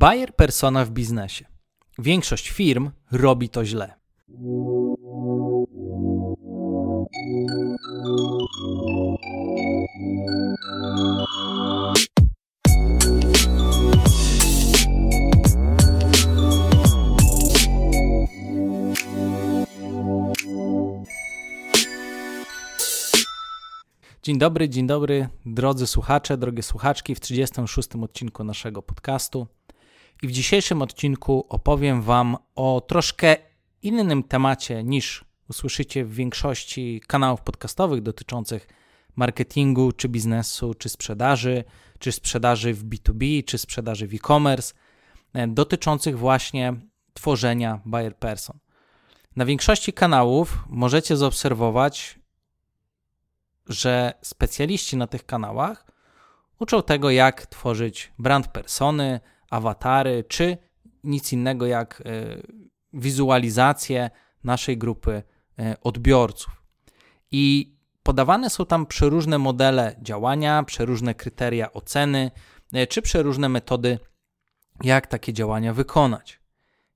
Buyer persona w biznesie. Większość firm robi to źle. Dzień dobry, dzień dobry, drodzy słuchacze, drogie słuchaczki, w 36. odcinku naszego podcastu. I w dzisiejszym odcinku opowiem Wam o troszkę innym temacie niż usłyszycie w większości kanałów podcastowych dotyczących marketingu, czy biznesu, czy sprzedaży, czy sprzedaży w B2B, czy sprzedaży w e-commerce, e, dotyczących właśnie tworzenia buyer person. Na większości kanałów możecie zaobserwować że specjaliści na tych kanałach uczą tego, jak tworzyć brand persony, awatary, czy nic innego jak e, wizualizację naszej grupy e, odbiorców. I podawane są tam przeróżne modele działania, przeróżne kryteria oceny, e, czy przeróżne metody, jak takie działania wykonać.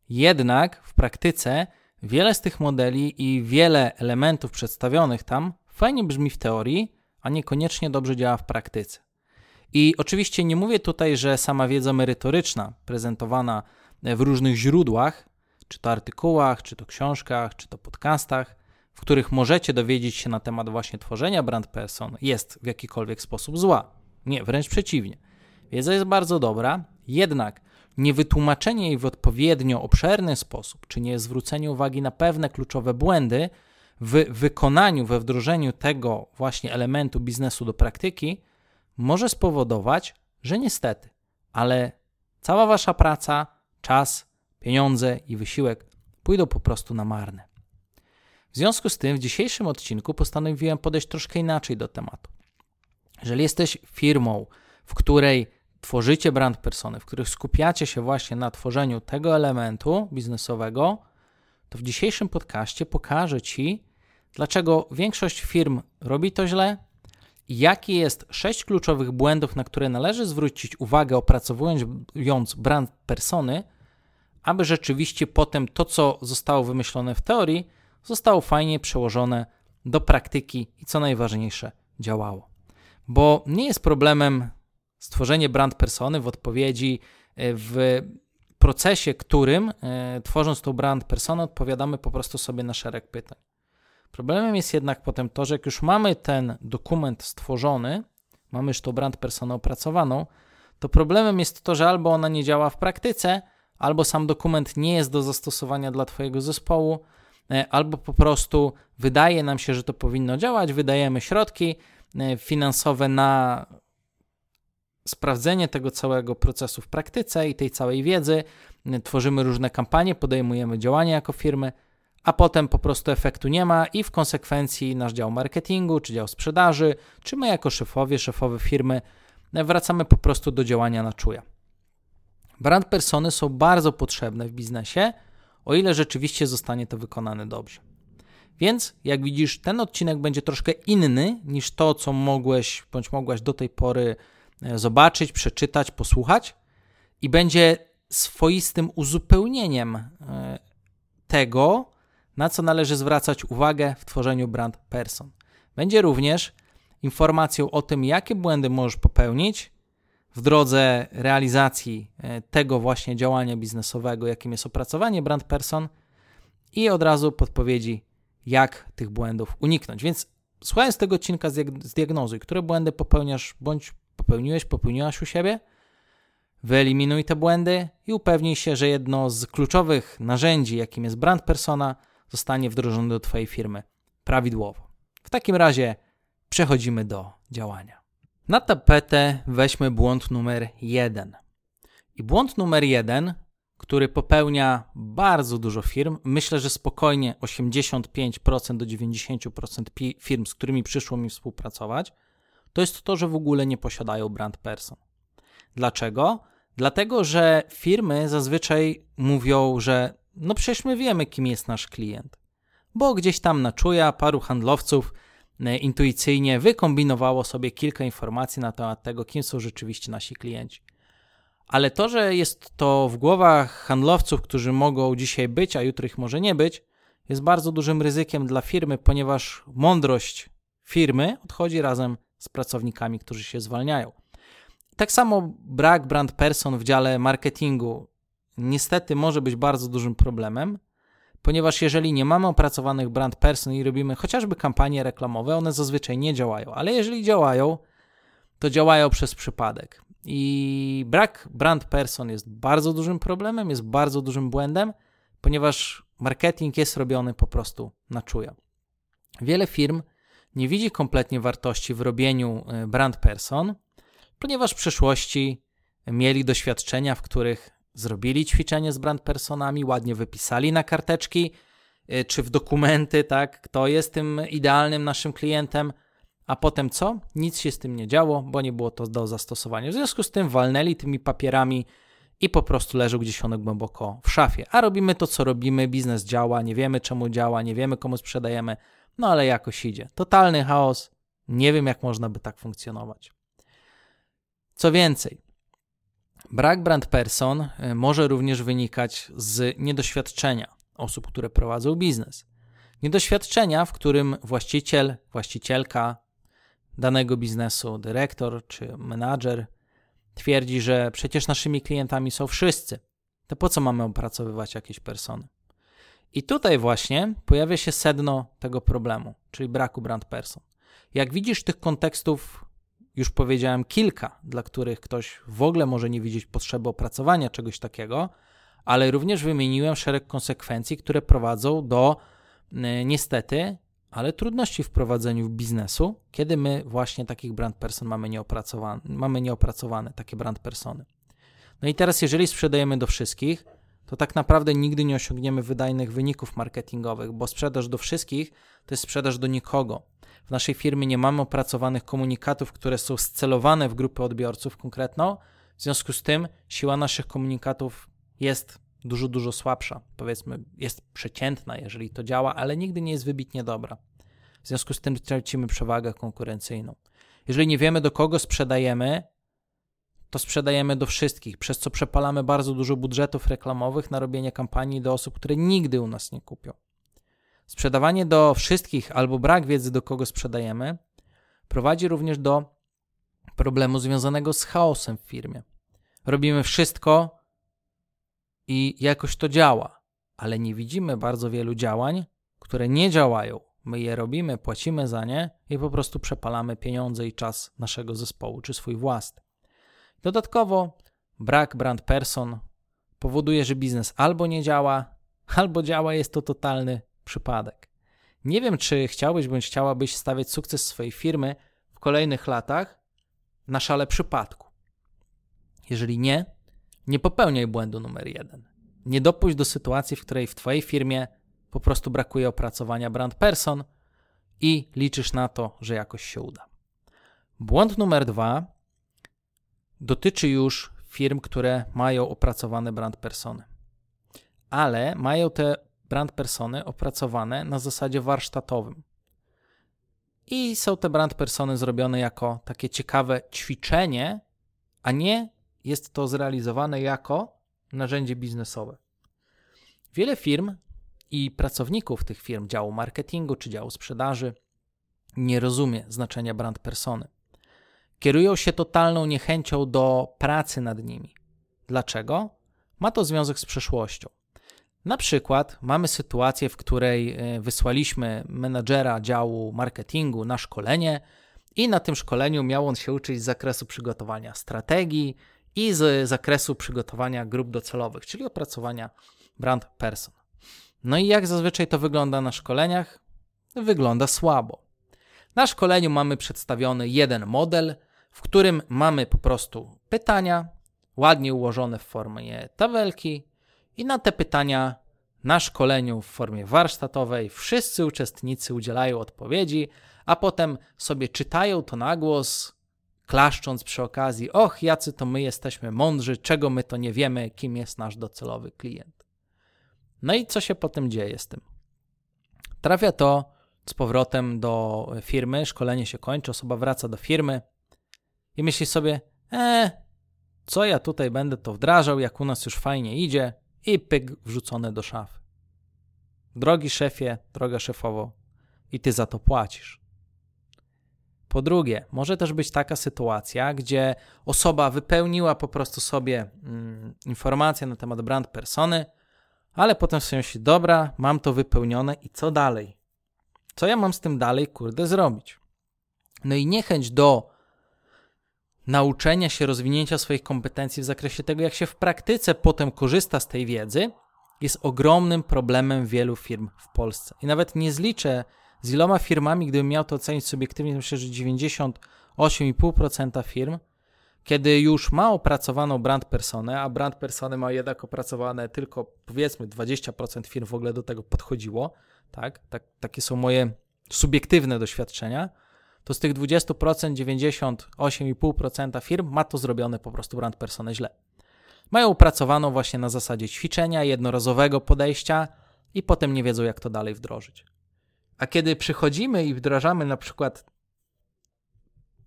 Jednak w praktyce wiele z tych modeli i wiele elementów przedstawionych tam fajnie brzmi w teorii, a niekoniecznie dobrze działa w praktyce. I oczywiście nie mówię tutaj, że sama wiedza merytoryczna, prezentowana w różnych źródłach, czy to artykułach, czy to książkach, czy to podcastach, w których możecie dowiedzieć się na temat właśnie tworzenia brand person, jest w jakikolwiek sposób zła. Nie, wręcz przeciwnie. Wiedza jest bardzo dobra, jednak niewytłumaczenie jej w odpowiednio obszerny sposób, czy nie zwrócenie uwagi na pewne kluczowe błędy, w wykonaniu, we wdrożeniu tego właśnie elementu biznesu do praktyki może spowodować, że niestety, ale cała wasza praca, czas, pieniądze i wysiłek pójdą po prostu na marne. W związku z tym w dzisiejszym odcinku postanowiłem podejść troszkę inaczej do tematu. Jeżeli jesteś firmą, w której tworzycie brand persony, w których skupiacie się właśnie na tworzeniu tego elementu biznesowego, to w dzisiejszym podcaście pokażę Ci, dlaczego większość firm robi to źle, jaki jest sześć kluczowych błędów, na które należy zwrócić uwagę, opracowując brand persony, aby rzeczywiście potem to, co zostało wymyślone w teorii, zostało fajnie przełożone do praktyki i co najważniejsze, działało. Bo nie jest problemem stworzenie brand persony w odpowiedzi e, w procesie, którym e, tworząc tą brand personę odpowiadamy po prostu sobie na szereg pytań. Problemem jest jednak potem to, że jak już mamy ten dokument stworzony, mamy już tą brand personę opracowaną, to problemem jest to, że albo ona nie działa w praktyce, albo sam dokument nie jest do zastosowania dla Twojego zespołu, e, albo po prostu wydaje nam się, że to powinno działać, wydajemy środki e, finansowe na sprawdzenie tego całego procesu w praktyce i tej całej wiedzy, tworzymy różne kampanie, podejmujemy działania jako firmy, a potem po prostu efektu nie ma i w konsekwencji nasz dział marketingu, czy dział sprzedaży, czy my jako szefowie, szefowe firmy wracamy po prostu do działania na czuja. Brand persony są bardzo potrzebne w biznesie, o ile rzeczywiście zostanie to wykonane dobrze. Więc, jak widzisz, ten odcinek będzie troszkę inny niż to, co mogłeś bądź mogłaś do tej pory E, zobaczyć, przeczytać, posłuchać i będzie swoistym uzupełnieniem e, tego, na co należy zwracać uwagę w tworzeniu brand person. Będzie również informacją o tym, jakie błędy możesz popełnić w drodze realizacji e, tego właśnie działania biznesowego, jakim jest opracowanie brand person i od razu podpowiedzi, jak tych błędów uniknąć. Więc słuchając tego odcinka, zdiagnozuj, które błędy popełniasz bądź popełniłeś, popełniłaś u siebie, wyeliminuj te błędy i upewnij się, że jedno z kluczowych narzędzi, jakim jest brand persona, zostanie wdrożone do Twojej firmy prawidłowo. W takim razie przechodzimy do działania. Na tapetę weźmy błąd numer jeden. I błąd numer jeden, który popełnia bardzo dużo firm, myślę, że spokojnie 85% do 90% firm, z którymi przyszło mi współpracować, to jest to, że w ogóle nie posiadają brand person. Dlaczego? Dlatego, że firmy zazwyczaj mówią, że no przecież my wiemy, kim jest nasz klient. Bo gdzieś tam na czuja paru handlowców e, intuicyjnie wykombinowało sobie kilka informacji na temat tego, kim są rzeczywiście nasi klienci. Ale to, że jest to w głowach handlowców, którzy mogą dzisiaj być, a jutro ich może nie być, jest bardzo dużym ryzykiem dla firmy, ponieważ mądrość firmy odchodzi razem z pracownikami, którzy się zwalniają. Tak samo brak brand person w dziale marketingu niestety może być bardzo dużym problemem, ponieważ jeżeli nie mamy opracowanych brand person i robimy chociażby kampanie reklamowe, one zazwyczaj nie działają, ale jeżeli działają, to działają przez przypadek. I brak brand person jest bardzo dużym problemem, jest bardzo dużym błędem, ponieważ marketing jest robiony po prostu na czuja. Wiele firm nie widzi kompletnie wartości w robieniu e, brand person, ponieważ w przeszłości mieli doświadczenia, w których zrobili ćwiczenie z brand personami, ładnie wypisali na karteczki y, czy w dokumenty, tak, kto jest tym idealnym naszym klientem, a potem co? Nic się z tym nie działo, bo nie było to do zastosowania. W związku z tym walnęli tymi papierami i po prostu leżą gdzieś one głęboko w szafie. A robimy to, co robimy, biznes działa, nie wiemy czemu działa, nie wiemy komu sprzedajemy, no ale jakoś idzie. Totalny chaos, nie wiem jak można by tak funkcjonować. Co więcej, Brak brand person e, może również wynikać z niedoświadczenia osób, które prowadzą biznes. Niedoświadczenia, w którym właściciel, właścicielka danego biznesu, dyrektor czy menadżer twierdzi, że przecież naszymi klientami są wszyscy. To po co mamy opracowywać jakieś persony? I tutaj właśnie pojawia się sedno tego problemu, czyli braku brand person. Jak widzisz, tych kontekstów już powiedziałem kilka, dla których ktoś w ogóle może nie widzieć potrzeby opracowania czegoś takiego, ale również wymieniłem szereg konsekwencji, które prowadzą do y, niestety, ale trudności w prowadzeniu biznesu, kiedy my właśnie takich brand person mamy nieopracowane, mamy nieopracowane takie brand persony. No i teraz, jeżeli sprzedajemy do wszystkich, to tak naprawdę nigdy nie osiągniemy wydajnych wyników marketingowych, bo sprzedaż do wszystkich to jest sprzedaż do nikogo. W naszej firmie nie mamy opracowanych komunikatów, które są scelowane w grupę odbiorców konkretną. W związku z tym siła naszych komunikatów jest dużo, dużo słabsza. Powiedzmy, jest przeciętna, jeżeli to działa, ale nigdy nie jest wybitnie dobra. W związku z tym tracimy przewagę konkurencyjną. Jeżeli nie wiemy, do kogo sprzedajemy, to sprzedajemy do wszystkich, przez co przepalamy bardzo dużo budżetów reklamowych na robienie kampanii do osób, które nigdy u nas nie kupią. Sprzedawanie do wszystkich albo brak wiedzy, do kogo sprzedajemy, prowadzi również do problemu związanego z chaosem w firmie. Robimy wszystko i jakoś to działa, ale nie widzimy bardzo wielu działań, które nie działają. My je robimy, płacimy za nie i po prostu przepalamy pieniądze i czas naszego zespołu czy swój własny. Dodatkowo brak brand person powoduje, że biznes albo nie działa, albo działa, jest to totalny przypadek. Nie wiem, czy chciałbyś bądź chciałabyś stawiać sukces swojej firmy w kolejnych latach na szale przypadku. Jeżeli nie, nie popełniaj błędu numer jeden. Nie dopuść do sytuacji, w której w Twojej firmie po prostu brakuje opracowania brand person i liczysz na to, że jakoś się uda. Błąd numer dwa dotyczy już firm, które mają opracowane brand persony, ale mają te brand persony opracowane na zasadzie warsztatowym. I są te brand persony zrobione jako takie ciekawe ćwiczenie, a nie jest to zrealizowane jako narzędzie biznesowe. Wiele firm i pracowników tych firm, działu marketingu czy działu sprzedaży, nie rozumie znaczenia brand persony. Kierują się totalną niechęcią do pracy nad nimi. Dlaczego? Ma to związek z przeszłością. Na przykład mamy sytuację, w której e, wysłaliśmy menadżera działu marketingu na szkolenie i na tym szkoleniu miał on się uczyć z zakresu przygotowania strategii i z zakresu przygotowania grup docelowych, czyli opracowania brand person. No i jak zazwyczaj to wygląda na szkoleniach? Wygląda słabo. Na szkoleniu mamy przedstawiony jeden model, w którym mamy po prostu pytania, ładnie ułożone w formie tabelki, i na te pytania na szkoleniu w formie warsztatowej wszyscy uczestnicy udzielają odpowiedzi, a potem sobie czytają to na głos, klaszcząc przy okazji: Och, jacy to my jesteśmy mądrzy, czego my to nie wiemy, kim jest nasz docelowy klient. No i co się potem dzieje z tym? Trafia to z powrotem do firmy, szkolenie się kończy, osoba wraca do firmy i myśli sobie: E, Co ja tutaj będę to wdrażał, jak u nas już fajnie idzie i pyk wrzucone do szafy. Drogi szefie, droga szefowo, i ty za to płacisz. Po drugie, może też być taka sytuacja, gdzie osoba wypełniła po prostu sobie mm, informacje na temat brand persony, ale potem sobie myśli, dobra, mam to wypełnione i co dalej? Co ja mam z tym dalej, kurde, zrobić? No i niechęć do nauczenia się, rozwinięcia swoich kompetencji w zakresie tego, jak się w praktyce potem korzysta z tej wiedzy, jest ogromnym problemem wielu firm w Polsce. I nawet nie zliczę z iloma firmami, gdybym miał to ocenić subiektywnie, to myślę, że 98,5% firm, kiedy już ma opracowaną brand personę, a brand persony ma jednak opracowane tylko powiedzmy 20% firm w ogóle do tego podchodziło, tak? tak takie są moje subiektywne doświadczenia, to z tych 20% 98,5% firm ma to zrobione po prostu brand personę źle. Mają opracowaną właśnie na zasadzie ćwiczenia, jednorazowego podejścia i potem nie wiedzą, jak to dalej wdrożyć. A kiedy przychodzimy i wdrażamy na przykład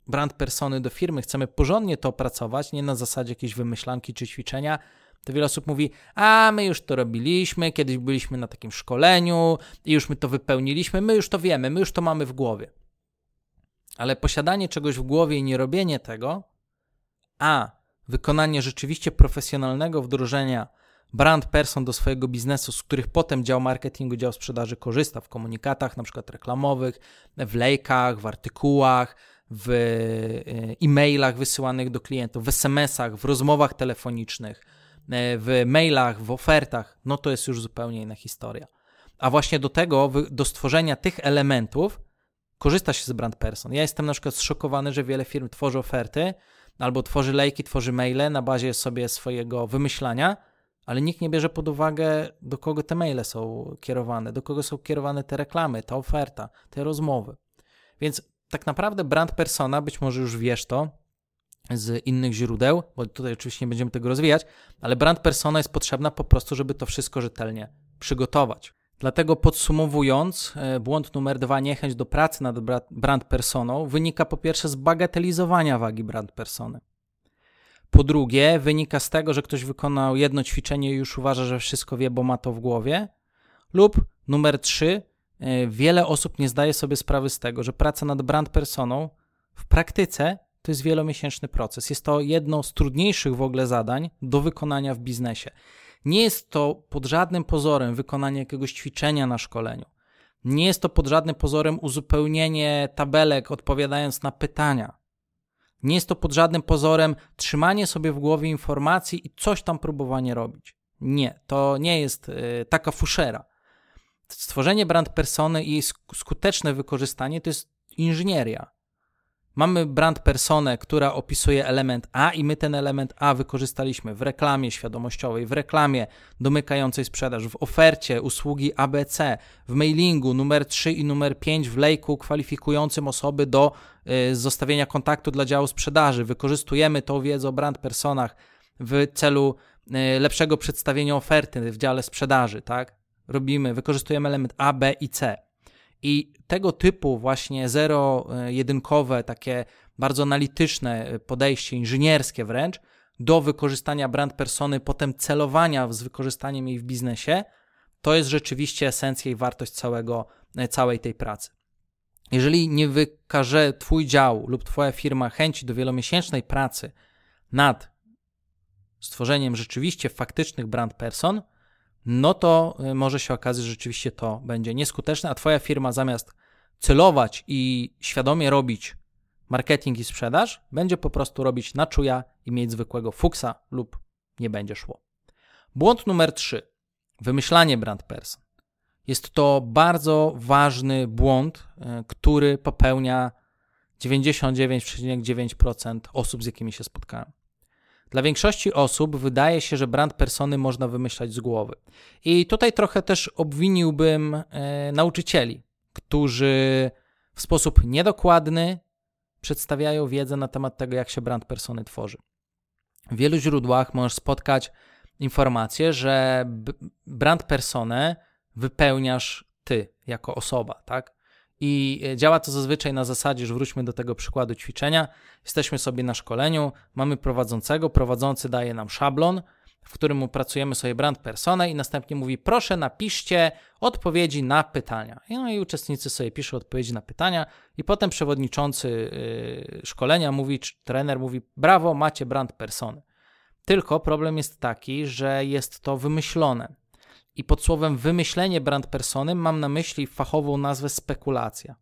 brand persony do firmy, chcemy porządnie to opracować, nie na zasadzie jakiejś wymyślanki czy ćwiczenia, to wiele osób mówi, a my już to robiliśmy, kiedyś byliśmy na takim szkoleniu i już my to wypełniliśmy, my już to wiemy, my już to mamy w głowie. Ale posiadanie czegoś w głowie i nie robienie tego, a wykonanie rzeczywiście profesjonalnego wdrożenia brand person do swojego biznesu, z których potem dział marketingu, dział sprzedaży korzysta w komunikatach, na przykład reklamowych, w lejkach, w artykułach, w e, e-mailach wysyłanych do klientów, w SMS-ach, w rozmowach telefonicznych, e, w mailach, w ofertach, no to jest już zupełnie inna historia. A właśnie do tego, do stworzenia tych elementów korzysta się z brand person. Ja jestem na przykład zszokowany, że wiele firm tworzy oferty albo tworzy lejki, tworzy maile na bazie sobie swojego wymyślania, ale nikt nie bierze pod uwagę, do kogo te maile są kierowane, do kogo są kierowane te reklamy, ta oferta, te rozmowy. Więc tak naprawdę brand persona, być może już wiesz to z innych źródeł, bo tutaj oczywiście nie będziemy tego rozwijać, ale brand persona jest potrzebna po prostu, żeby to wszystko rzetelnie przygotować. Dlatego podsumowując, e, błąd numer dwa, niechęć do pracy nad brand personą, wynika po pierwsze z bagatelizowania wagi brand persony. Po drugie, wynika z tego, że ktoś wykonał jedno ćwiczenie i już uważa, że wszystko wie, bo ma to w głowie. Lub numer trzy, e, wiele osób nie zdaje sobie sprawy z tego, że praca nad brand personą w praktyce to jest wielomiesięczny proces. Jest to jedno z trudniejszych w ogóle zadań do wykonania w biznesie. Nie jest to pod żadnym pozorem wykonanie jakiegoś ćwiczenia na szkoleniu. Nie jest to pod żadnym pozorem uzupełnienie tabelek odpowiadając na pytania. Nie jest to pod żadnym pozorem trzymanie sobie w głowie informacji i coś tam próbowanie robić. Nie, to nie jest y, taka fuszera. Stworzenie brand persony i jej skuteczne wykorzystanie to jest inżynieria. Mamy brand personę, która opisuje element A i my ten element A wykorzystaliśmy w reklamie świadomościowej, w reklamie domykającej sprzedaż, w ofercie usługi ABC, w mailingu numer 3 i numer 5 w lejku kwalifikującym osoby do y, zostawienia kontaktu dla działu sprzedaży. Wykorzystujemy tą wiedzę o brand personach w celu y, lepszego przedstawienia oferty w dziale sprzedaży, tak? Robimy, wykorzystujemy element A, B i C. I tego typu właśnie zero-jedynkowe, takie bardzo analityczne podejście, inżynierskie wręcz, do wykorzystania brand persony, potem celowania z wykorzystaniem jej w biznesie, to jest rzeczywiście esencja i wartość całego, całej tej pracy. Jeżeli nie wykaże Twój dział lub Twoja firma chęci do wielomiesięcznej pracy nad stworzeniem rzeczywiście faktycznych brand person, no to y, może się okazać, że rzeczywiście to będzie nieskuteczne, a Twoja firma zamiast celować i świadomie robić marketing i sprzedaż, będzie po prostu robić na czuja i mieć zwykłego fuksa lub nie będzie szło. Błąd numer 3. Wymyślanie brand person. Jest to bardzo ważny błąd, y, który popełnia 99,9% osób, z jakimi się spotkałem. Dla większości osób wydaje się, że brand persony można wymyślać z głowy. I tutaj trochę też obwiniłbym e, nauczycieli, którzy w sposób niedokładny przedstawiają wiedzę na temat tego, jak się brand persony tworzy. W wielu źródłach możesz spotkać informację, że brand personę wypełniasz ty jako osoba, tak? I e, działa to zazwyczaj na zasadzie, że wróćmy do tego przykładu ćwiczenia. Jesteśmy sobie na szkoleniu, mamy prowadzącego, prowadzący daje nam szablon, w którym opracujemy sobie brand persona i następnie mówi: Proszę, napiszcie odpowiedzi na pytania. No i uczestnicy sobie piszą odpowiedzi na pytania, i potem przewodniczący yy, szkolenia mówi, czy trener mówi: Brawo, macie brand persony. Tylko problem jest taki, że jest to wymyślone. I pod słowem wymyślenie brand persony mam na myśli fachową nazwę spekulacja.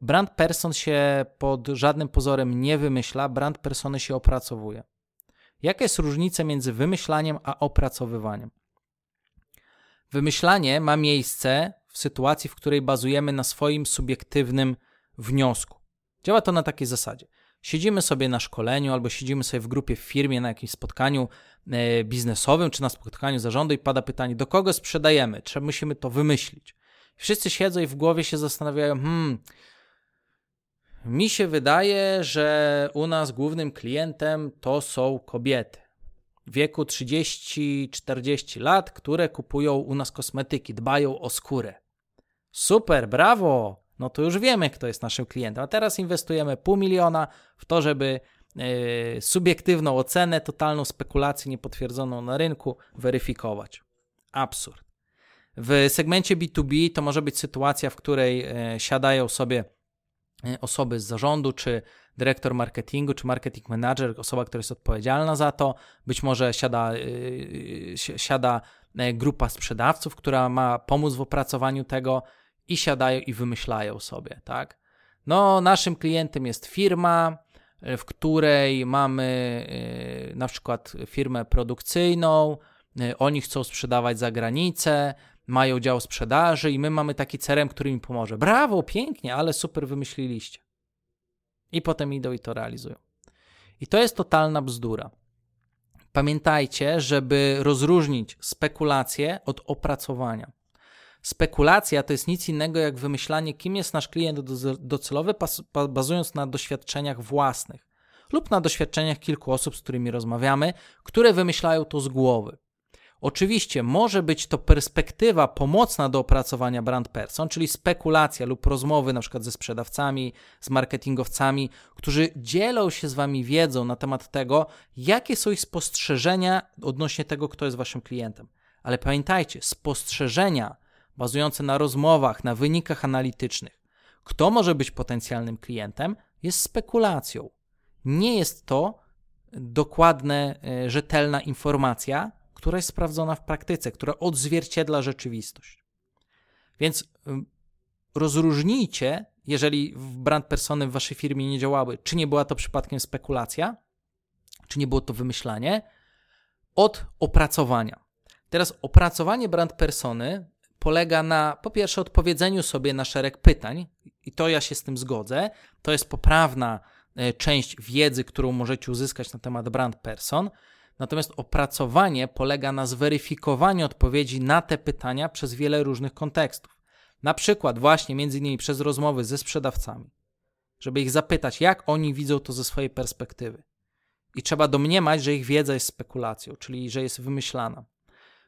Brand person się pod żadnym pozorem nie wymyśla, brand persony się opracowuje. Jaka jest różnica między wymyślaniem a opracowywaniem? Wymyślanie ma miejsce w sytuacji, w której bazujemy na swoim subiektywnym wniosku. Działa to na takiej zasadzie. Siedzimy sobie na szkoleniu albo siedzimy sobie w grupie w firmie na jakimś spotkaniu e, biznesowym czy na spotkaniu zarządu i pada pytanie, do kogo sprzedajemy? Czy musimy to wymyślić? Wszyscy siedzą i w głowie się zastanawiają, hmm, mi się wydaje, że u nas głównym klientem to są kobiety wieku 30-40 lat, które kupują u nas kosmetyki, dbają o skórę. Super, brawo! No to już wiemy, kto jest naszym klientem. A teraz inwestujemy pół miliona w to, żeby yy, subiektywną ocenę, totalną spekulację niepotwierdzoną na rynku weryfikować. Absurd. W segmencie B2B to może być sytuacja, w której yy, siadają sobie E, osoby z zarządu, czy dyrektor marketingu, czy marketing manager, osoba, która jest odpowiedzialna za to. Być może siada, e, siada grupa sprzedawców, która ma pomóc w opracowaniu tego i siadają i wymyślają sobie, tak? No, naszym klientem jest firma, w której mamy na przykład firmę produkcyjną, oni chcą sprzedawać za granicę, mają dział sprzedaży i my mamy taki CRM, który im pomoże. Brawo, pięknie, ale super wymyśliliście. I potem idą i to realizują. I to jest totalna bzdura. Pamiętajcie, żeby rozróżnić spekulację od opracowania. Spekulacja to jest nic innego jak wymyślanie, kim jest nasz klient docelowy, bazując na doświadczeniach własnych lub na doświadczeniach kilku osób, z którymi rozmawiamy, które wymyślają to z głowy. Oczywiście może być to perspektywa pomocna do opracowania brand person, czyli spekulacja lub rozmowy na przykład ze sprzedawcami, z marketingowcami, którzy dzielą się z wami wiedzą na temat tego, jakie są ich spostrzeżenia odnośnie tego, kto jest waszym klientem. Ale pamiętajcie, spostrzeżenia bazujące na rozmowach, na wynikach analitycznych, kto może być potencjalnym klientem, jest spekulacją. Nie jest to dokładna, e, rzetelna informacja, która jest sprawdzona w praktyce, która odzwierciedla rzeczywistość. Więc rozróżnijcie, jeżeli brand persony w waszej firmie nie działały, czy nie była to przypadkiem spekulacja, czy nie było to wymyślanie, od opracowania. Teraz opracowanie brand persony polega na po pierwsze odpowiedzeniu sobie na szereg pytań, i to ja się z tym zgodzę. To jest poprawna e, część wiedzy, którą możecie uzyskać na temat brand person. Natomiast opracowanie polega na zweryfikowaniu odpowiedzi na te pytania przez wiele różnych kontekstów. Na przykład właśnie między innymi przez rozmowy ze sprzedawcami, żeby ich zapytać, jak oni widzą to ze swojej perspektywy. I trzeba domniemać, że ich wiedza jest spekulacją, czyli że jest wymyślana.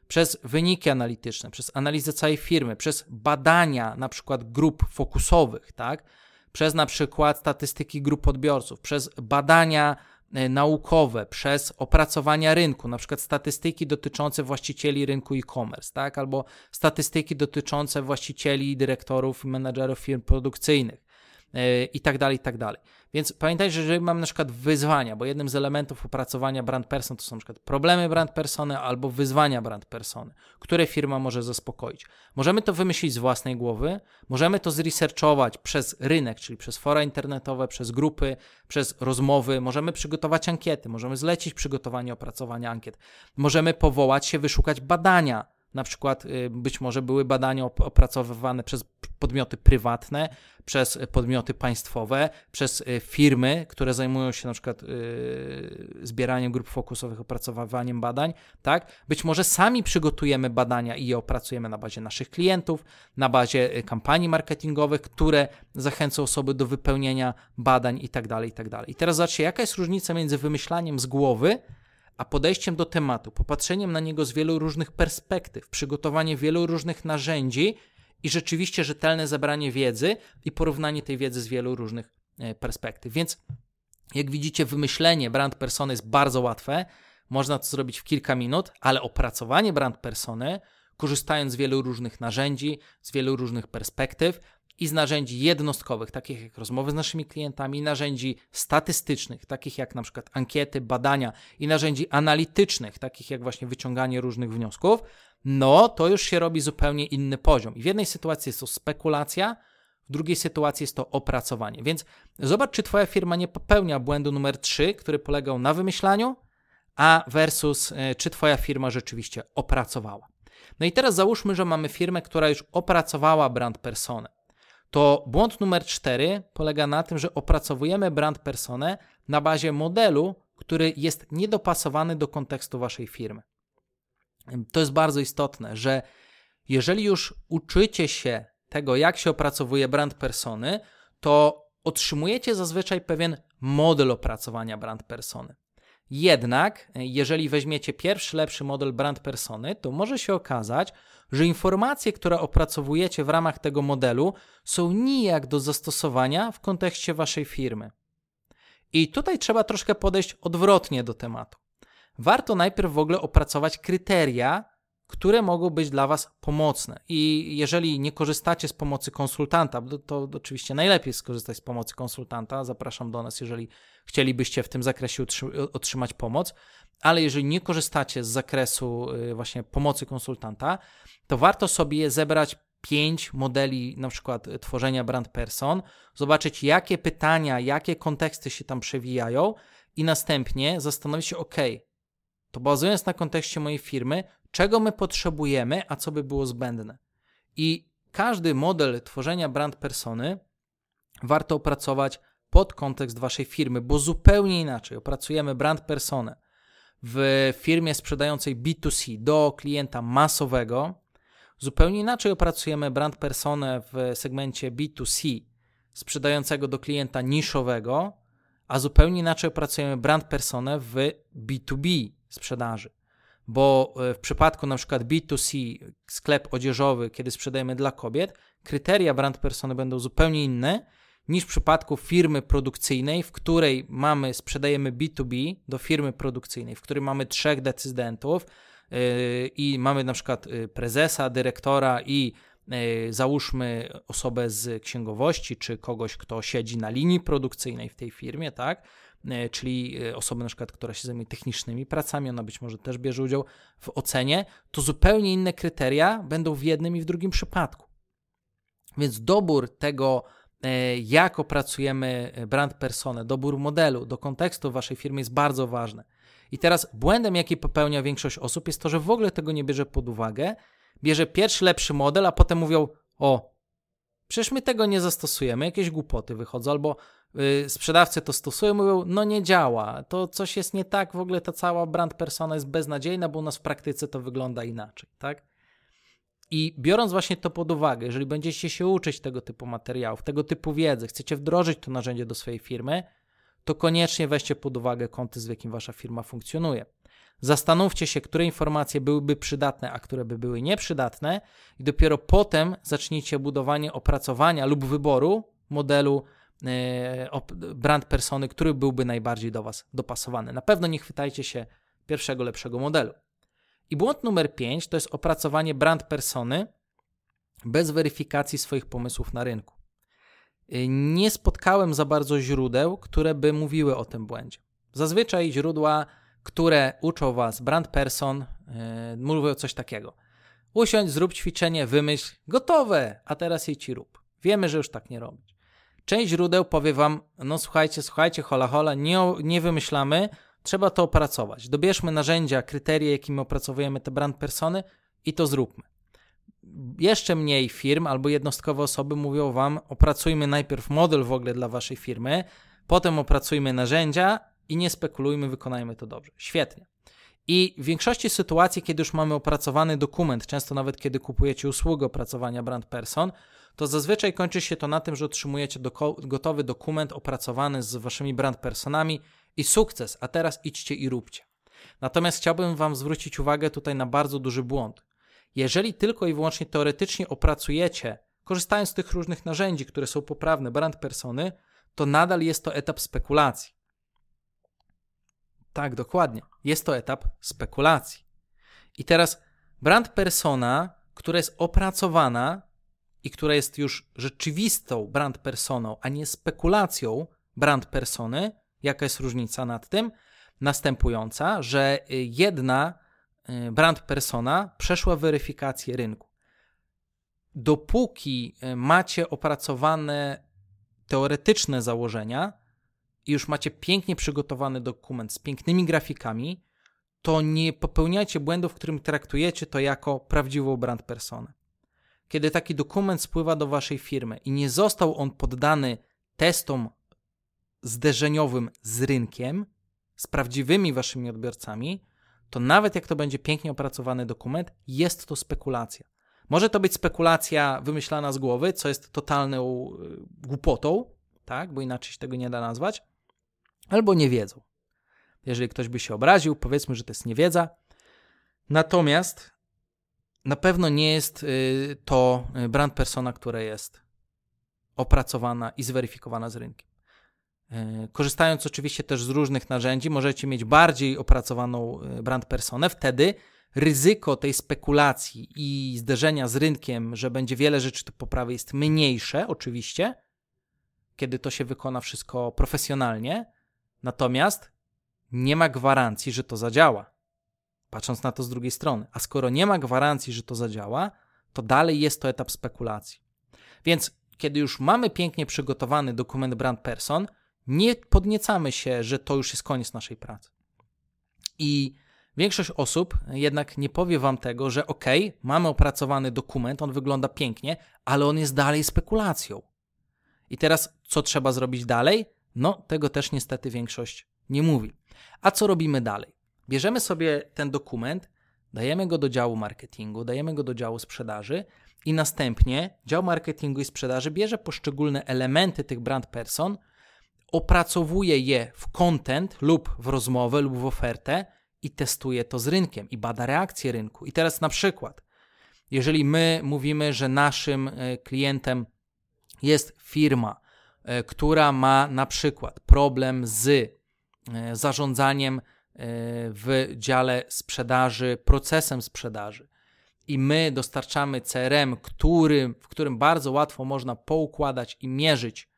Przez wyniki analityczne, przez analizę całej firmy, przez badania na przykład grup fokusowych, tak? przez na przykład statystyki grup odbiorców, przez badania E, naukowe, przez opracowania rynku, na przykład statystyki dotyczące właścicieli rynku e-commerce, tak? albo statystyki dotyczące właścicieli, dyrektorów, menedżerów firm produkcyjnych yy, i Więc pamiętajcie, że jeżeli mamy na przykład wyzwania, bo jednym z elementów opracowania brand person to są na przykład problemy brand persony albo wyzwania brand persony, które firma może zaspokoić. Możemy to wymyślić z własnej głowy, możemy to zresearchować przez rynek, czyli przez fora internetowe, przez grupy, przez rozmowy, możemy przygotować ankiety, możemy zlecić przygotowanie opracowania ankiet, możemy powołać się, wyszukać badania na przykład y, być może były badania opracowywane przez podmioty prywatne, przez podmioty państwowe, przez y, firmy, które zajmują się na przykład y, zbieraniem grup fokusowych, opracowywaniem badań, tak? Być może sami przygotujemy badania i je opracujemy na bazie naszych klientów, na bazie kampanii marketingowych, które zachęcą osoby do wypełnienia badań tak i tak dalej. I teraz zobaczcie, jaka jest różnica między wymyślaniem z głowy, a podejściem do tematu, popatrzeniem na niego z wielu różnych perspektyw, przygotowanie wielu różnych narzędzi i rzeczywiście rzetelne zebranie wiedzy i porównanie tej wiedzy z wielu różnych e, perspektyw. Więc jak widzicie, wymyślenie brand persony jest bardzo łatwe. Można to zrobić w kilka minut, ale opracowanie brand persony, korzystając z wielu różnych narzędzi, z wielu różnych perspektyw, i z narzędzi jednostkowych, takich jak rozmowy z naszymi klientami, narzędzi statystycznych, takich jak na przykład ankiety, badania i narzędzi analitycznych, takich jak właśnie wyciąganie różnych wniosków, no to już się robi zupełnie inny poziom. I w jednej sytuacji jest to spekulacja, w drugiej sytuacji jest to opracowanie. Więc zobacz, czy Twoja firma nie popełnia błędu numer 3, który polegał na wymyślaniu, a versus e, czy Twoja firma rzeczywiście opracowała. No i teraz załóżmy, że mamy firmę, która już opracowała brand personę to błąd numer cztery polega na tym, że opracowujemy brand personę na bazie modelu, który jest niedopasowany do kontekstu waszej firmy. To jest bardzo istotne, że jeżeli już uczycie się tego, jak się opracowuje brand persony, to otrzymujecie zazwyczaj pewien model opracowania brand persony. Jednak, jeżeli weźmiecie pierwszy lepszy model brand persony, to może się okazać, że informacje, które opracowujecie w ramach tego modelu, są nijak do zastosowania w kontekście waszej firmy. I tutaj trzeba troszkę podejść odwrotnie do tematu. Warto najpierw w ogóle opracować kryteria, które mogą być dla Was pomocne. I jeżeli nie korzystacie z pomocy konsultanta, to, to oczywiście najlepiej skorzystać z pomocy konsultanta. Zapraszam do nas, jeżeli chcielibyście w tym zakresie otrzymać pomoc. Ale jeżeli nie korzystacie z zakresu y, właśnie pomocy konsultanta, to warto sobie zebrać pięć modeli na przykład tworzenia brand person, zobaczyć jakie pytania, jakie konteksty się tam przewijają i następnie zastanowić się, ok, to bazując na kontekście mojej firmy, czego my potrzebujemy, a co by było zbędne. I każdy model tworzenia brand persony warto opracować pod kontekst waszej firmy, bo zupełnie inaczej. Opracujemy brand personę w firmie sprzedającej B2C do klienta masowego, zupełnie inaczej opracujemy brand personę w segmencie B2C sprzedającego do klienta niszowego, a zupełnie inaczej opracujemy brand personę w B2B sprzedaży. Bo e, w przypadku na przykład B2C, sklep odzieżowy, kiedy sprzedajemy dla kobiet, kryteria brand persony będą zupełnie inne niż w przypadku firmy produkcyjnej, w której mamy, sprzedajemy B2B do firmy produkcyjnej, w której mamy trzech decydentów yy, i mamy na przykład yy, prezesa, dyrektora i yy, załóżmy osobę z księgowości, czy kogoś, kto siedzi na linii produkcyjnej w tej firmie, tak? Czyli osoby na przykład, która się zajmuje technicznymi pracami, ona być może też bierze udział w ocenie, to zupełnie inne kryteria będą w jednym i w drugim przypadku. Więc dobór tego, jak opracujemy brand personę, dobór modelu do kontekstu waszej firmy jest bardzo ważny. I teraz błędem, jaki popełnia większość osób, jest to, że w ogóle tego nie bierze pod uwagę, bierze pierwszy lepszy model, a potem mówią: O, przecież my tego nie zastosujemy, jakieś głupoty wychodzą, albo Y, sprzedawcy to stosują, mówią, no nie działa, to coś jest nie tak, w ogóle ta cała brand persona jest beznadziejna, bo u nas w praktyce to wygląda inaczej, tak? I biorąc właśnie to pod uwagę, jeżeli będziecie się uczyć tego typu materiałów, tego typu wiedzy, chcecie wdrożyć to narzędzie do swojej firmy, to koniecznie weźcie pod uwagę kontekst, w jakim wasza firma funkcjonuje. Zastanówcie się, które informacje byłyby przydatne, a które by były nieprzydatne, i dopiero potem zacznijcie budowanie opracowania lub wyboru modelu E, brand persony, który byłby najbardziej do Was dopasowany. Na pewno nie chwytajcie się pierwszego lepszego modelu. I błąd numer 5 to jest opracowanie brand persony bez weryfikacji swoich pomysłów na rynku. E, nie spotkałem za bardzo źródeł, które by mówiły o tym błędzie. Zazwyczaj źródła, które uczą Was brand person, yy, mówią coś takiego. Usiądź, zrób ćwiczenie, wymyśl, gotowe, a teraz jej ci rób. Wiemy, że już tak nie robić. Część źródeł powie wam, no słuchajcie, słuchajcie, hola hola, nie, nie wymyślamy, trzeba to opracować. Dobierzmy narzędzia, kryteria, jakimi opracowujemy te brand persony i to zróbmy. Jeszcze mniej firm albo jednostkowe osoby mówią wam, opracujmy najpierw model w ogóle dla waszej firmy, potem opracujmy narzędzia i nie spekulujmy, wykonajmy to dobrze. Świetnie. I w większości sytuacji, kiedy już mamy opracowany dokument, często nawet kiedy kupujecie usługę opracowania brand person, to zazwyczaj kończy się to na tym, że otrzymujecie gotowy dokument opracowany z waszymi brand personami i sukces, a teraz idźcie i róbcie. Natomiast chciałbym wam zwrócić uwagę tutaj na bardzo duży błąd. Jeżeli tylko i wyłącznie teoretycznie opracujecie, korzystając z tych różnych narzędzi, które są poprawne, brand persony, to nadal jest to etap spekulacji. Tak, dokładnie. Jest to etap spekulacji. I teraz brand persona, która jest opracowana i która jest już rzeczywistą brand personą, a nie spekulacją brand persony, jaka jest różnica nad tym? Następująca, że jedna y, brand persona przeszła weryfikację rynku. Dopóki y, macie opracowane teoretyczne założenia i już macie pięknie przygotowany dokument z pięknymi grafikami, to nie popełniajcie błędów, w którym traktujecie to jako prawdziwą brand personę. Kiedy taki dokument spływa do waszej firmy i nie został on poddany testom zderzeniowym z rynkiem, z prawdziwymi waszymi odbiorcami, to nawet jak to będzie pięknie opracowany dokument, jest to spekulacja. Może to być spekulacja wymyślana z głowy, co jest totalną y, głupotą, tak, bo inaczej się tego nie da nazwać, albo nie wiedzą. Jeżeli ktoś by się obraził, powiedzmy, że to jest niewiedza. Natomiast na pewno nie jest y, to y, brand persona, która jest opracowana i zweryfikowana z rynkiem. Y, korzystając oczywiście też z różnych narzędzi, możecie mieć bardziej opracowaną brand personę. Wtedy ryzyko tej spekulacji i zderzenia z rynkiem, że będzie wiele rzeczy do poprawy, jest mniejsze, oczywiście, kiedy to się wykona wszystko profesjonalnie. Natomiast nie ma gwarancji, że to zadziała. Patrząc na to z drugiej strony. A skoro nie ma gwarancji, że to zadziała, to dalej jest to etap spekulacji. Więc kiedy już mamy pięknie przygotowany dokument brand person, nie podniecamy się, że to już jest koniec naszej pracy. I większość osób jednak nie powie wam tego, że ok, mamy opracowany dokument, on wygląda pięknie, ale on jest dalej spekulacją. I teraz co trzeba zrobić dalej? No, tego też niestety większość nie mówi. A co robimy dalej? Bierzemy sobie ten dokument, dajemy go do działu marketingu, dajemy go do działu sprzedaży i następnie dział marketingu i sprzedaży bierze poszczególne elementy tych brand person, opracowuje je w content lub w rozmowę lub w ofertę i testuje to z rynkiem i bada reakcję rynku. I teraz na przykład, jeżeli my mówimy, że naszym e, klientem jest firma, e, która ma na przykład problem z e, zarządzaniem w dziale sprzedaży, procesem sprzedaży. I my dostarczamy CRM, który, w którym bardzo łatwo można poukładać i mierzyć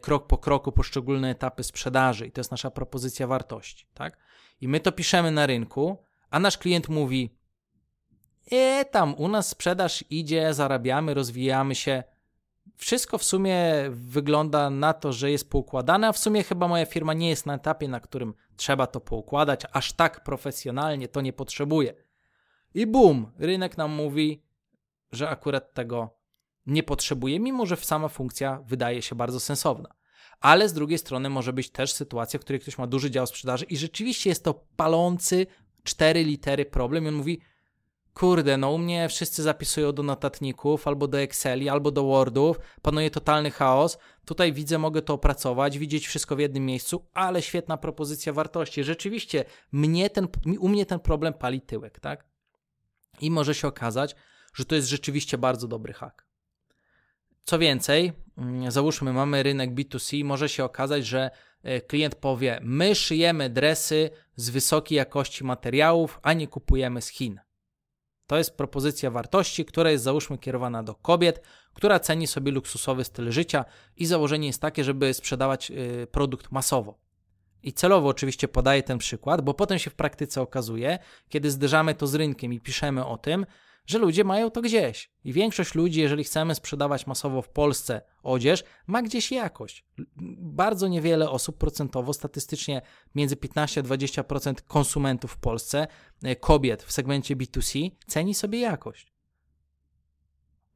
krok po kroku poszczególne etapy sprzedaży, i to jest nasza propozycja wartości. Tak? I my to piszemy na rynku, a nasz klient mówi: E, tam u nas sprzedaż idzie, zarabiamy, rozwijamy się wszystko w sumie wygląda na to, że jest poukładane, a w sumie chyba moja firma nie jest na etapie, na którym trzeba to poukładać, aż tak profesjonalnie to nie potrzebuje. I bum, rynek nam mówi, że akurat tego nie potrzebuje, mimo że sama funkcja wydaje się bardzo sensowna. Ale z drugiej strony może być też sytuacja, w której ktoś ma duży dział sprzedaży i rzeczywiście jest to palący cztery litery problem i on mówi, kurde, no u mnie wszyscy zapisują do notatników, albo do Exceli, albo do Wordów, panuje totalny chaos. Tutaj widzę, mogę to opracować, widzieć wszystko w jednym miejscu, ale świetna propozycja wartości. Rzeczywiście, mnie ten, u mnie ten problem pali tyłek, tak? I może się okazać, że to jest rzeczywiście bardzo dobry hack. Co więcej, mm, załóżmy, mamy rynek B2C, może się okazać, że e, klient powie: My szyjemy dresy z wysokiej jakości materiałów, a nie kupujemy z Chin. To jest propozycja wartości, która jest załóżmy kierowana do kobiet, która ceni sobie luksusowy styl życia i założenie jest takie, żeby sprzedawać y, produkt masowo. I celowo oczywiście podaję ten przykład, bo potem się w praktyce okazuje, kiedy zderzamy to z rynkiem i piszemy o tym, że ludzie mają to gdzieś. I większość ludzi, jeżeli chcemy sprzedawać masowo w Polsce odzież, ma gdzieś jakość. Bardzo niewiele osób procentowo, statystycznie między 15 a 20% konsumentów w Polsce, e, kobiet w segmencie B2C, ceni sobie jakość.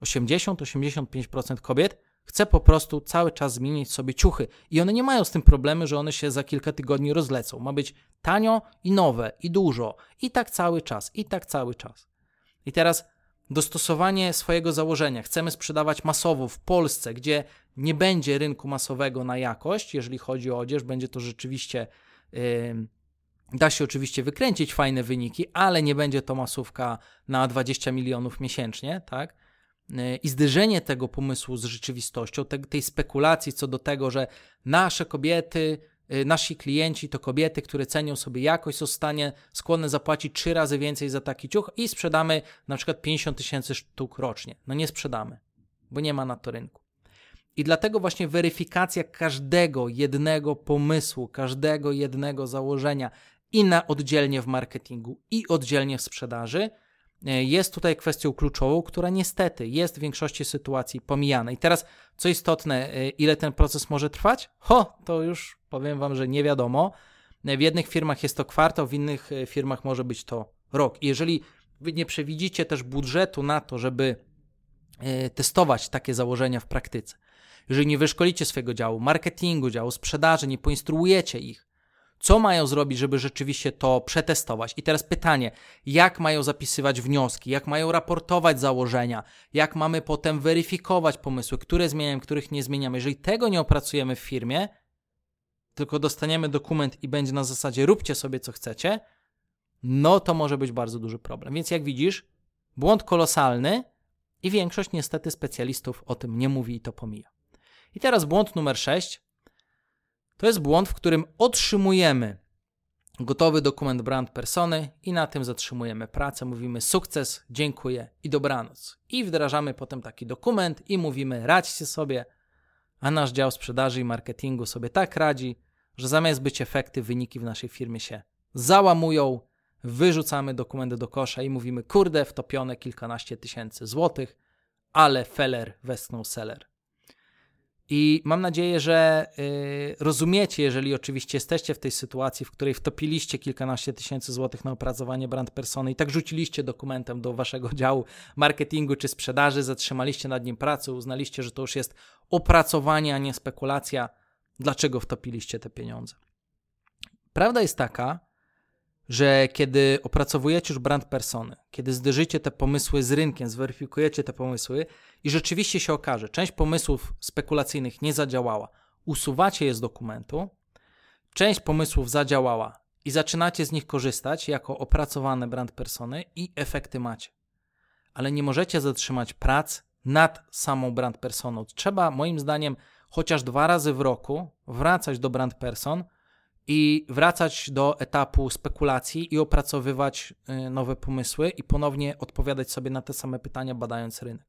80-85% kobiet chce po prostu cały czas zmienić sobie ciuchy i one nie mają z tym problemu, że one się za kilka tygodni rozlecą. Ma być tanio i nowe i dużo i tak cały czas, i tak cały czas. I teraz dostosowanie swojego założenia. Chcemy sprzedawać masowo w Polsce, gdzie nie będzie rynku masowego na jakość, jeżeli chodzi o odzież, będzie to rzeczywiście yy, Da się oczywiście wykręcić fajne wyniki, ale nie będzie to masówka na 20 milionów miesięcznie, tak? I zderzenie tego pomysłu z rzeczywistością, te, tej spekulacji co do tego, że nasze kobiety, nasi klienci to kobiety, które cenią sobie jakość, są w stanie skłonne zapłacić trzy razy więcej za taki ciuch i sprzedamy na przykład 50 tysięcy sztuk rocznie. No nie sprzedamy, bo nie ma na to rynku. I dlatego właśnie weryfikacja każdego jednego pomysłu, każdego jednego założenia i na oddzielnie w marketingu, i oddzielnie w sprzedaży jest tutaj kwestią kluczową, która niestety jest w większości sytuacji pomijana. I teraz, co istotne, e, ile ten proces może trwać? Ho, to już powiem Wam, że nie wiadomo. E, w jednych firmach jest to kwartał, w innych firmach może być to rok. I jeżeli Wy nie przewidzicie też budżetu na to, żeby testować takie założenia w praktyce, jeżeli nie wyszkolicie swojego działu marketingu, działu sprzedaży, nie poinstruujecie ich, co mają zrobić, żeby rzeczywiście to przetestować? I teraz pytanie, jak mają zapisywać wnioski, jak mają raportować założenia, jak mamy potem weryfikować pomysły, które zmieniamy, których nie zmieniamy. Jeżeli tego nie opracujemy w firmie, tylko dostaniemy dokument i będzie na zasadzie róbcie sobie co chcecie, no to może być bardzo duży problem. Więc jak widzisz, błąd kolosalny i większość niestety specjalistów o tym nie mówi i to pomija. I teraz błąd numer 6 to jest błąd, w którym otrzymujemy gotowy dokument brand persony i na tym zatrzymujemy pracę. Mówimy sukces, dziękuję i dobranoc. I wdrażamy potem taki dokument i mówimy radźcie sobie, a nasz dział sprzedaży i marketingu sobie tak radzi, że zamiast być efekty, wyniki w naszej firmie się załamują, wyrzucamy dokumenty do kosza i mówimy kurde, wtopione kilkanaście tysięcy złotych, ale feller westchnął seller. I mam nadzieję, że y, rozumiecie, jeżeli oczywiście jesteście w tej sytuacji, w której wtopiliście kilkanaście tysięcy złotych na opracowanie brand persony i tak rzuciliście dokumentem do waszego działu marketingu czy sprzedaży, zatrzymaliście nad nim pracę, uznaliście, że to już jest opracowanie, a nie spekulacja, dlaczego wtopiliście te pieniądze. Prawda jest taka, że kiedy opracowujecie już brand persony, kiedy zderzycie te pomysły z rynkiem, zweryfikujecie te pomysły i rzeczywiście się okaże, część pomysłów spekulacyjnych nie zadziałała, usuwacie je z dokumentu, część pomysłów zadziałała i zaczynacie z nich korzystać jako opracowane brand persony i efekty macie. Ale nie możecie zatrzymać prac nad samą brand personą. Trzeba, moim zdaniem, chociaż dwa razy w roku wracać do brand person, i wracać do etapu spekulacji i opracowywać y, nowe pomysły i ponownie odpowiadać sobie na te same pytania, badając rynek.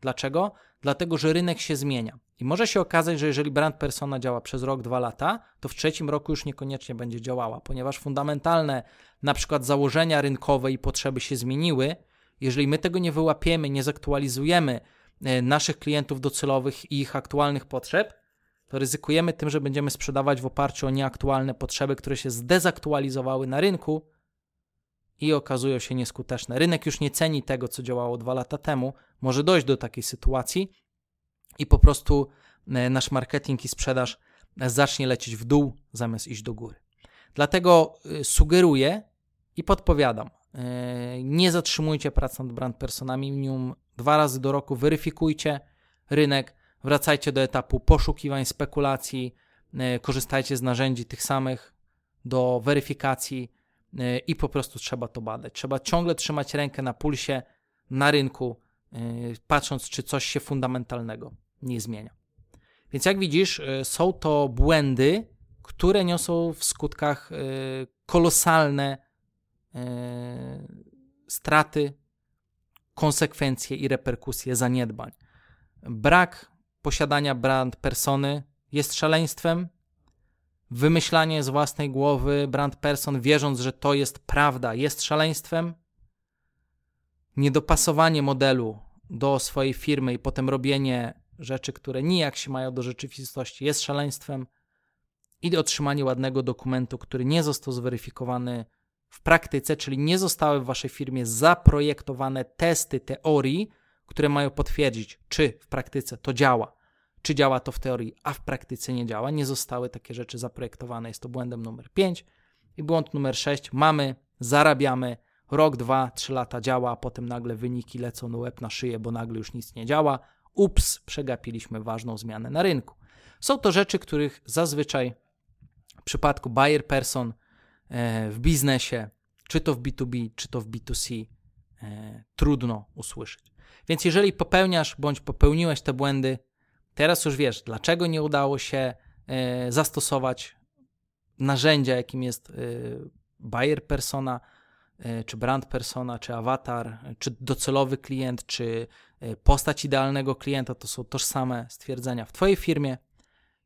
Dlaczego? Dlatego, że rynek się zmienia. I może się okazać, że jeżeli brand persona działa przez rok, dwa lata, to w trzecim roku już niekoniecznie będzie działała, ponieważ fundamentalne na przykład założenia rynkowe i potrzeby się zmieniły. Jeżeli my tego nie wyłapiemy, nie zaktualizujemy y, naszych klientów docelowych i ich aktualnych potrzeb, to ryzykujemy tym, że będziemy sprzedawać w oparciu o nieaktualne potrzeby, które się zdezaktualizowały na rynku i okazują się nieskuteczne. Rynek już nie ceni tego, co działało dwa lata temu. Może dojść do takiej sytuacji i po prostu e, nasz marketing i sprzedaż e, zacznie lecieć w dół zamiast iść do góry. Dlatego e, sugeruję i podpowiadam, nie zatrzymujcie pracy nad brand personami minimum dwa razy do roku, weryfikujcie rynek, Wracajcie do etapu poszukiwań, spekulacji, e, korzystajcie z narzędzi tych samych do weryfikacji e, i po prostu trzeba to badać. Trzeba ciągle trzymać rękę na pulsie, na rynku, e, patrząc, czy coś się fundamentalnego nie zmienia. Więc jak widzisz, są to błędy, które niosą w skutkach kolosalne straty, konsekwencje i reperkusje zaniedbań. Brak posiadania brand persony jest szaleństwem. Wymyślanie z własnej głowy brand person, wierząc, że to jest prawda, jest szaleństwem. Niedopasowanie modelu do swojej firmy i potem robienie rzeczy, które nijak się mają do rzeczywistości, jest szaleństwem. I otrzymanie ładnego dokumentu, który nie został zweryfikowany w praktyce, czyli nie zostały w waszej firmie zaprojektowane testy teorii, które mają potwierdzić, czy w praktyce to działa czy działa to w teorii, a w praktyce nie działa. Nie zostały takie rzeczy zaprojektowane. Jest to błędem numer 5. I błąd numer 6. Mamy, zarabiamy, rok, dwa, trzy lata działa, a potem nagle wyniki lecą na łeb na szyję, bo nagle już nic nie działa. Ups, przegapiliśmy ważną zmianę na rynku. Są to rzeczy, których zazwyczaj w przypadku buyer person e, w biznesie, czy to w B2B, czy to w B2C, e, trudno usłyszeć. Więc jeżeli popełniasz bądź popełniłeś te błędy, teraz już wiesz, dlaczego nie udało się e, zastosować narzędzia, jakim jest buyer persona, czy brand persona, czy awatar, czy docelowy klient, czy postać idealnego klienta, to są tożsame stwierdzenia w Twojej firmie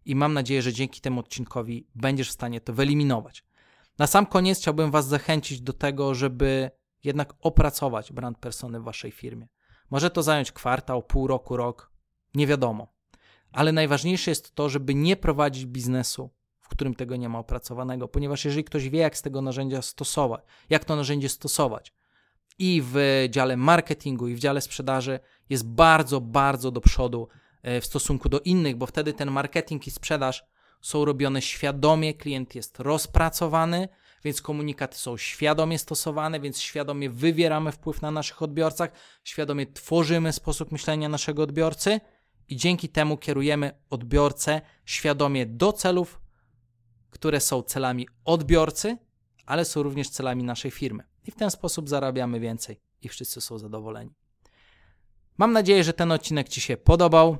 i mam nadzieję, że dzięki temu odcinkowi będziesz w stanie to wyeliminować. Na sam koniec chciałbym Was zachęcić do tego, żeby jednak opracować brand persony w Waszej firmie. Może to zająć kwartał, pół roku, rok, nie wiadomo. Ale najważniejsze jest to, żeby nie prowadzić biznesu, w którym tego nie ma opracowanego, ponieważ jeżeli ktoś wie, jak z tego narzędzia stosować, jak to narzędzie stosować, i w dziale marketingu, i w dziale sprzedaży jest bardzo, bardzo do przodu e, w stosunku do innych, bo wtedy ten marketing i sprzedaż są robione świadomie, klient jest rozpracowany, więc komunikaty są świadomie stosowane, więc świadomie wywieramy wpływ na naszych odbiorcach, świadomie tworzymy sposób myślenia naszego odbiorcy i dzięki temu kierujemy odbiorcę świadomie do celów, które są celami odbiorcy, ale są również celami naszej firmy. I w ten sposób zarabiamy więcej i wszyscy są zadowoleni. Mam nadzieję, że ten odcinek Ci się podobał.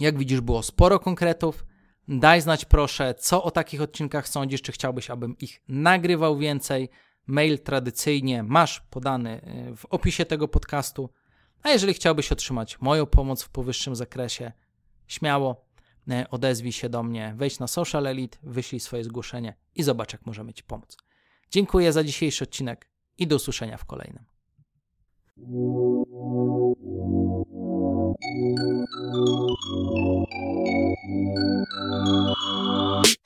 Jak widzisz, było sporo konkretów. Daj znać proszę, co o takich odcinkach sądzisz, czy chciałbyś, abym ich nagrywał więcej. Mail tradycyjnie masz podany y, w opisie tego podcastu. A jeżeli chciałbyś otrzymać moją pomoc w powyższym zakresie, śmiało y, odezwij się do mnie, wejdź na Social Elite, wyślij swoje zgłoszenie i zobacz, jak możemy Ci pomóc. Dziękuję za dzisiejszy odcinek i do usłyszenia w kolejnym. Thank you.